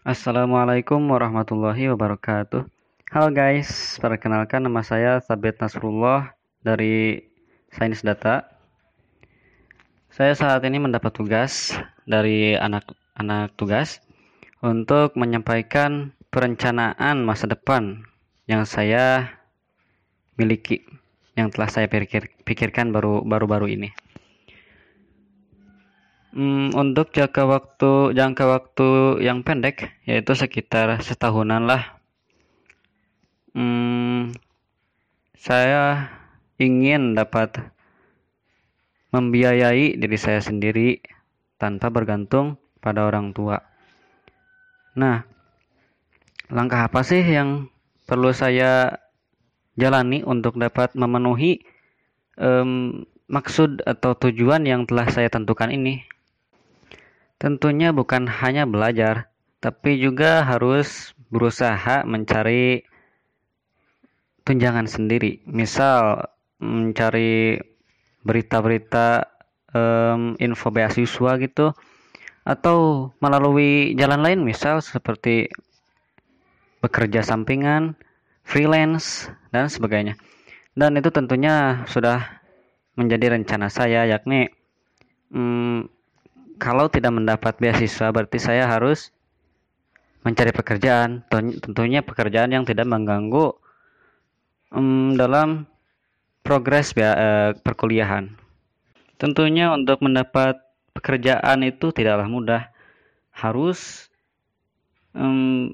Assalamualaikum warahmatullahi wabarakatuh. Halo guys, perkenalkan nama saya Sabit Nasrullah dari Sains Data. Saya saat ini mendapat tugas dari anak-anak tugas untuk menyampaikan perencanaan masa depan yang saya miliki, yang telah saya pikir, pikirkan baru baru-baru ini. Hmm, untuk jangka waktu jangka waktu yang pendek yaitu sekitar setahunan lah. Hmm, saya ingin dapat membiayai diri saya sendiri tanpa bergantung pada orang tua. Nah, langkah apa sih yang perlu saya jalani untuk dapat memenuhi um, maksud atau tujuan yang telah saya tentukan ini? Tentunya bukan hanya belajar, tapi juga harus berusaha mencari tunjangan sendiri. Misal mencari berita-berita um, info beasiswa gitu atau melalui jalan lain misal seperti bekerja sampingan, freelance dan sebagainya. Dan itu tentunya sudah menjadi rencana saya yakni hmm, kalau tidak mendapat beasiswa berarti saya harus mencari pekerjaan. Tentunya pekerjaan yang tidak mengganggu um, dalam progres uh, perkuliahan. Tentunya untuk mendapat pekerjaan itu tidaklah mudah. Harus um,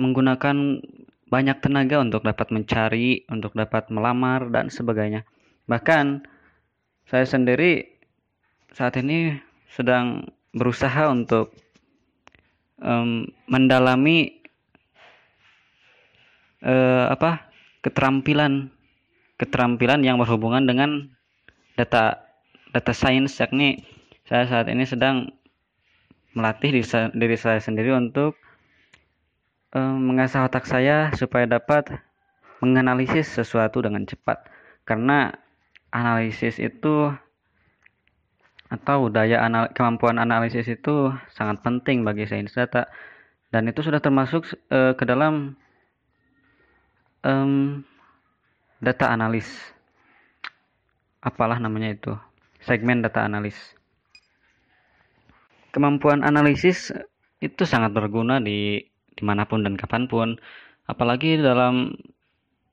menggunakan banyak tenaga untuk dapat mencari untuk dapat melamar dan sebagainya. Bahkan saya sendiri saat ini sedang berusaha untuk um, mendalami uh, apa keterampilan keterampilan yang berhubungan dengan data data science. Yakni saya saat ini sedang melatih diri, diri saya sendiri untuk um, mengasah otak saya supaya dapat menganalisis sesuatu dengan cepat. Karena analisis itu atau daya anal kemampuan analisis itu sangat penting bagi sains data. Dan itu sudah termasuk uh, ke dalam um, data analis. Apalah namanya itu? Segmen data analis. Kemampuan analisis itu sangat berguna di di mana pun dan kapan pun. Apalagi dalam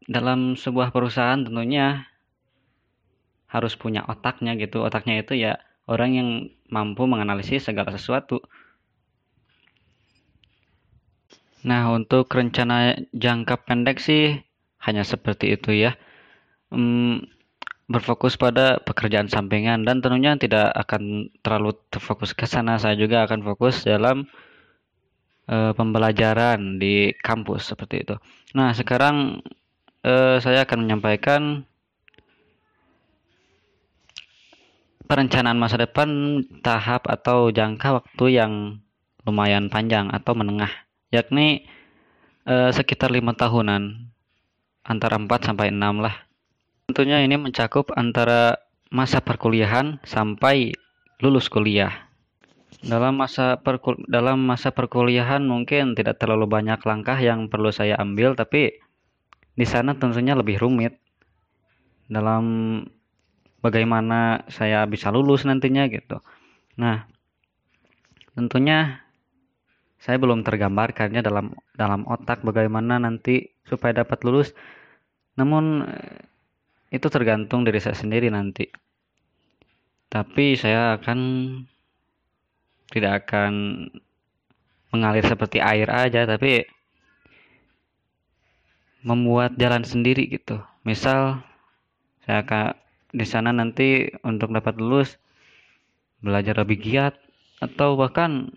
dalam sebuah perusahaan tentunya harus punya otaknya gitu. Otaknya itu ya orang yang mampu menganalisis segala sesuatu. Nah, untuk rencana jangka pendek sih hanya seperti itu ya. Hmm, berfokus pada pekerjaan sampingan dan tentunya tidak akan terlalu terfokus ke sana. Saya juga akan fokus dalam uh, pembelajaran di kampus seperti itu. Nah, sekarang uh, saya akan menyampaikan perencanaan masa depan tahap atau jangka waktu yang lumayan panjang atau menengah, yakni eh, sekitar lima tahunan, antara 4 sampai 6 lah. Tentunya ini mencakup antara masa perkuliahan sampai lulus kuliah. Dalam masa perkul dalam masa perkuliahan mungkin tidak terlalu banyak langkah yang perlu saya ambil, tapi di sana tentunya lebih rumit. Dalam bagaimana saya bisa lulus nantinya gitu. Nah, tentunya saya belum tergambarkannya dalam dalam otak bagaimana nanti supaya dapat lulus. Namun eh, itu tergantung dari saya sendiri nanti. Tapi saya akan tidak akan mengalir seperti air aja, tapi membuat jalan sendiri gitu. Misal saya akan di sana nanti untuk dapat lulus belajar lebih giat atau bahkan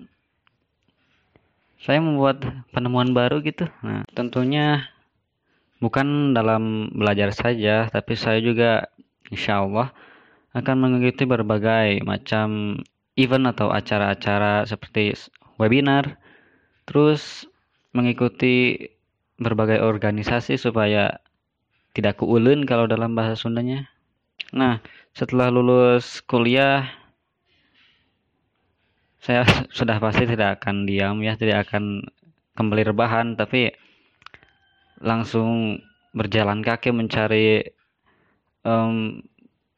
saya membuat penemuan baru gitu. Nah, tentunya bukan dalam belajar saja, tapi saya juga insya Allah akan mengikuti berbagai macam event atau acara-acara seperti webinar, terus mengikuti berbagai organisasi supaya tidak keulun kalau dalam bahasa Sundanya. Nah, setelah lulus kuliah saya sudah pasti tidak akan diam ya tidak akan kembali rebahan tapi langsung berjalan kaki mencari um,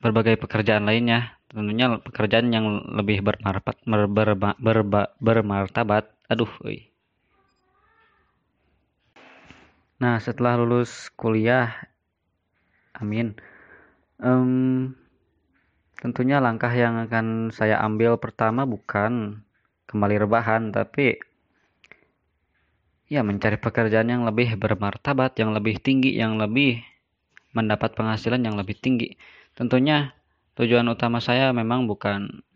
berbagai pekerjaan lainnya. Tentunya pekerjaan yang lebih bermartabat ber, ber, ber, bermartabat. Aduh ui. nah setelah lulus kuliah amin um, tentunya langkah yang akan saya ambil pertama bukan kembali rebahan tapi ya mencari pekerjaan yang lebih bermartabat yang lebih tinggi yang lebih mendapat penghasilan yang lebih tinggi. Tentunya tujuan utama saya memang bukan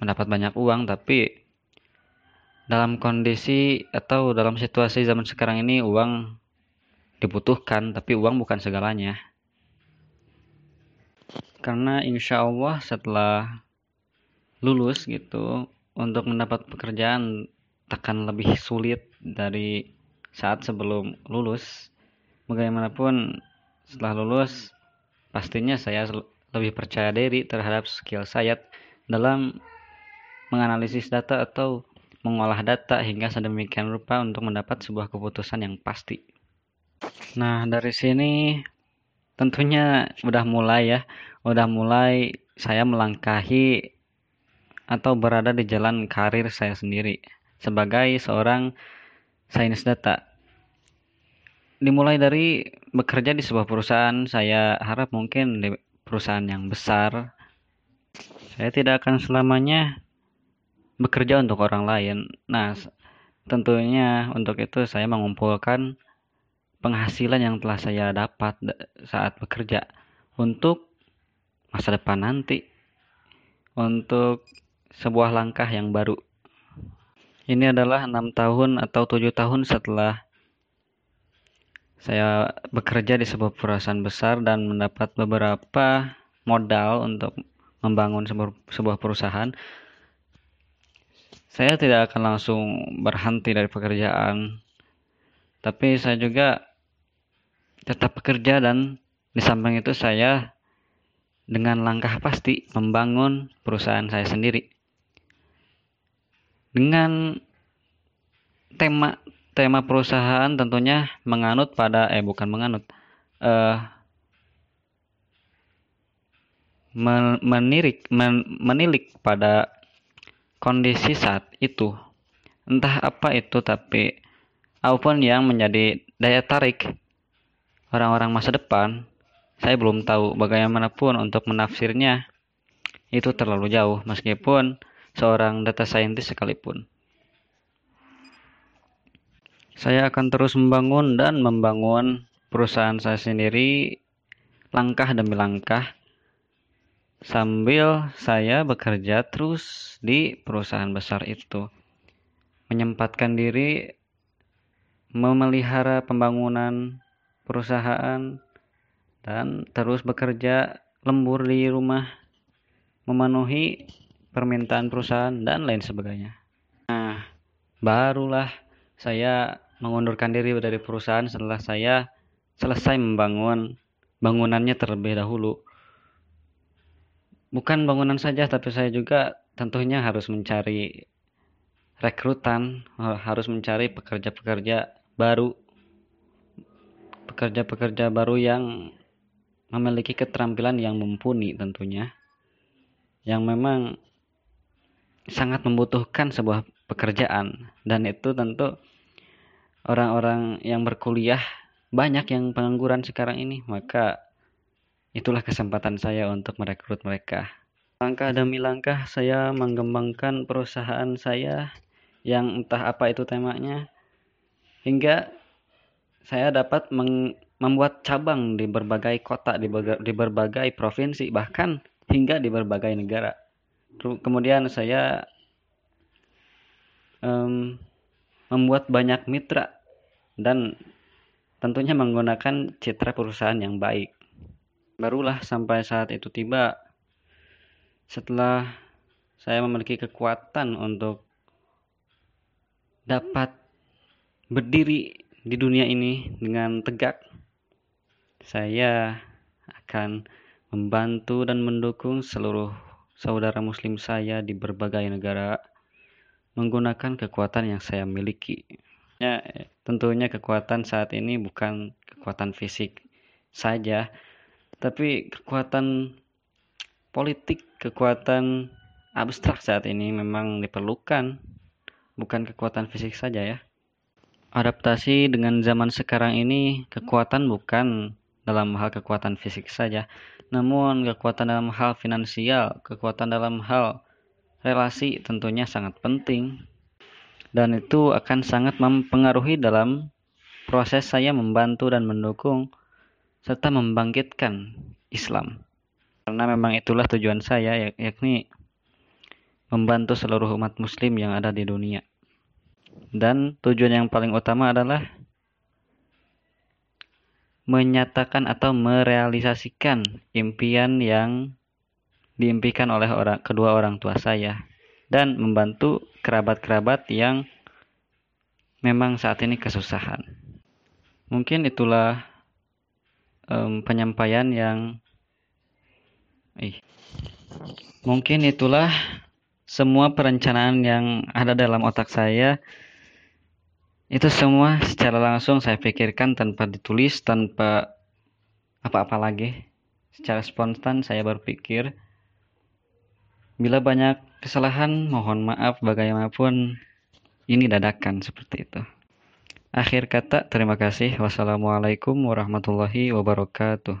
mendapat banyak uang tapi dalam kondisi atau dalam situasi zaman sekarang ini uang dibutuhkan tapi uang bukan segalanya karena insya Allah setelah lulus gitu untuk mendapat pekerjaan takkan lebih sulit dari saat sebelum lulus bagaimanapun setelah lulus pastinya saya lebih percaya diri terhadap skill saya dalam menganalisis data atau mengolah data hingga sedemikian rupa untuk mendapat sebuah keputusan yang pasti. Nah, dari sini tentunya udah mulai ya udah mulai saya melangkahi atau berada di jalan karir saya sendiri sebagai seorang sains data. Dimulai dari bekerja di sebuah perusahaan, saya harap mungkin di perusahaan yang besar. Saya tidak akan selamanya bekerja untuk orang lain. Nah, tentunya untuk itu saya mengumpulkan penghasilan yang telah saya dapat saat bekerja untuk masa depan nanti untuk sebuah langkah yang baru. Ini adalah enam tahun atau tujuh tahun setelah saya bekerja di sebuah perusahaan besar dan mendapat beberapa modal untuk membangun sebuah perusahaan. Saya tidak akan langsung berhenti dari pekerjaan, tapi saya juga tetap bekerja dan di samping itu saya dengan langkah pasti membangun perusahaan saya sendiri. Dengan tema tema perusahaan tentunya menganut pada eh bukan menganut uh, menirik men, menilik pada kondisi saat itu entah apa itu tapi apa pun yang menjadi daya tarik orang-orang masa depan saya belum tahu bagaimanapun untuk menafsirnya itu terlalu jauh meskipun seorang data scientist sekalipun. Saya akan terus membangun dan membangun perusahaan saya sendiri langkah demi langkah sambil saya bekerja terus di perusahaan besar itu. Menyempatkan diri memelihara pembangunan perusahaan dan terus bekerja lembur di rumah memenuhi permintaan perusahaan dan lain sebagainya. Nah, barulah saya mengundurkan diri dari perusahaan setelah saya selesai membangun bangunannya terlebih dahulu. Bukan bangunan saja, tapi saya juga tentunya harus mencari rekrutan, harus mencari pekerja-pekerja baru, pekerja-pekerja baru yang memiliki keterampilan yang mumpuni tentunya. Yang memang sangat membutuhkan sebuah pekerjaan. Dan itu tentu orang-orang yang berkuliah banyak yang pengangguran sekarang ini. Maka itulah kesempatan saya untuk merekrut mereka. Langkah demi langkah saya mengembangkan perusahaan saya yang entah apa itu temanya. Hingga saya dapat membuat cabang di berbagai kota, di, berbagai, di berbagai provinsi, bahkan hingga di berbagai negara. Kemudian saya um, membuat banyak mitra dan tentunya menggunakan citra perusahaan yang baik. Barulah sampai saat itu tiba setelah saya memiliki kekuatan untuk dapat berdiri di dunia ini dengan tegak saya akan membantu dan mendukung seluruh saudara muslim saya di berbagai negara menggunakan kekuatan yang saya miliki. Ya, tentunya kekuatan saat ini bukan kekuatan fisik saja, tapi kekuatan politik, kekuatan abstrak saat ini memang diperlukan, bukan kekuatan fisik saja ya. Adaptasi dengan zaman sekarang ini kekuatan bukan dalam hal kekuatan fisik saja, namun kekuatan dalam hal finansial, kekuatan dalam hal relasi tentunya sangat penting dan itu akan sangat mempengaruhi dalam proses saya membantu dan mendukung serta membangkitkan Islam. Karena memang itulah tujuan saya yakni membantu seluruh umat muslim yang ada di dunia. Dan tujuan yang paling utama adalah menyatakan atau merealisasikan impian yang diimpikan oleh orang, kedua orang tua saya dan membantu kerabat-kerabat yang memang saat ini kesusahan. Mungkin itulah um, penyampaian yang ih, mungkin itulah semua perencanaan yang ada dalam otak saya itu semua secara langsung saya pikirkan tanpa ditulis tanpa apa-apa lagi secara spontan saya berpikir Bila banyak kesalahan, mohon maaf bagaimanapun ini dadakan seperti itu. Akhir kata, terima kasih. Wassalamualaikum warahmatullahi wabarakatuh.